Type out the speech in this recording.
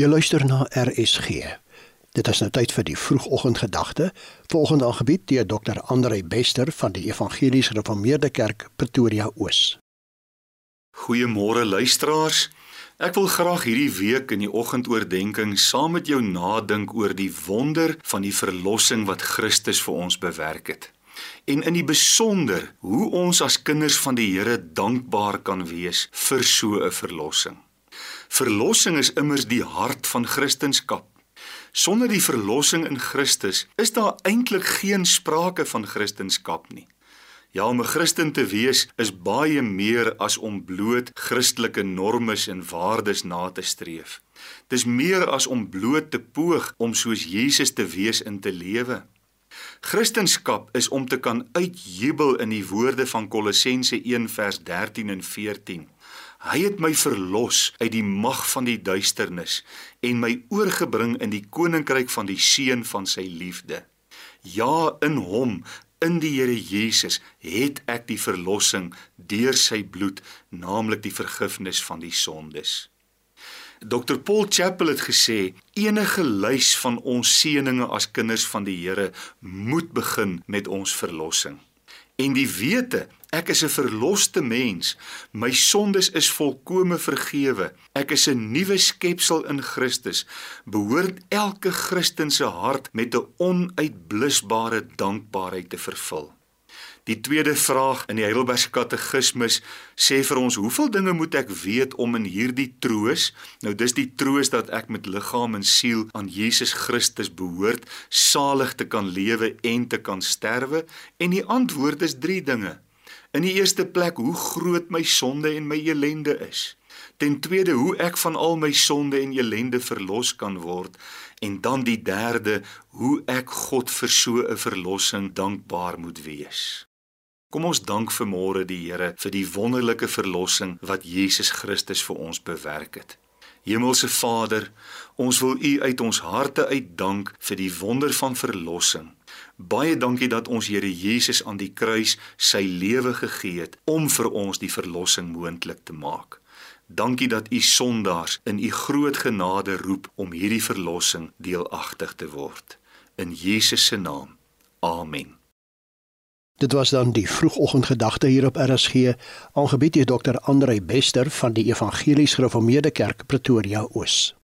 Jy luister na RSG. Dit is nou tyd vir die vroegoggendgedagte, volgende aangebied deur Dr. Andre Bester van die Evangelies Gereformeerde Kerk Pretoria Oos. Goeiemôre luisteraars. Ek wil graag hierdie week in die oggendoordenkings saam met jou nadink oor die wonder van die verlossing wat Christus vir ons bewerk het. En in die besonder hoe ons as kinders van die Here dankbaar kan wees vir so 'n verlossing. Verlossing is immers die hart van Christendom. Sonder die verlossing in Christus is daar eintlik geen sprake van Christendom nie. Ja, om 'n Christen te wees is baie meer as om bloot Christelike normes en waardes na te streef. Dis meer as om bloot te poog om soos Jesus te wees in te lewe. Christendom is om te kan uitjubel in die woorde van Kolossense 1 vers 13 en 14. Hy het my verlos uit die mag van die duisternis en my oorgebring in die koninkryk van die seun van sy liefde. Ja, in hom, in die Here Jesus, het ek die verlossing deur sy bloed, naamlik die vergifnis van die sondes. Dr Paul Chappell het gesê enige lys van ons seëninge as kinders van die Here moet begin met ons verlossing. En die wete Ek is 'n verloste mens. My sondes is volkome vergewe. Ek is 'n nuwe skepsel in Christus. Behoort elke Christen se hart met 'n onuitblusbare dankbaarheid te vervul. Die tweede vraag in die Heidelbergse Katekismus sê vir ons: "Hoeveel dinge moet ek weet om in hierdie troos, nou dis die troos dat ek met liggaam en siel aan Jesus Christus behoort, salig te kan lewe en te kan sterwe?" En die antwoord is 3 dinge. In die eerste plek hoe groot my sonde en my elende is. Ten tweede hoe ek van al my sonde en elende verlos kan word en dan die derde hoe ek God vir so 'n verlossing dankbaar moet wees. Kom ons dank vanmôre die Here vir die wonderlike verlossing wat Jesus Christus vir ons bewerk het. Hemelse Vader, ons wil U uit ons harte uitdank vir die wonder van verlossing. Baie dankie dat ons Here Jesus aan die kruis sy lewe gegee het om vir ons die verlossing moontlik te maak. Dankie dat U sondaars in U groot genade roep om hierdie verlossing deelagtig te word. In Jesus se naam. Amen. Dit was dan die vroegoggendgedagte hier op RSG, aangebied deur Dr. Andre Bester van die Evangelies Gereformeerde Kerk Pretoria Oos.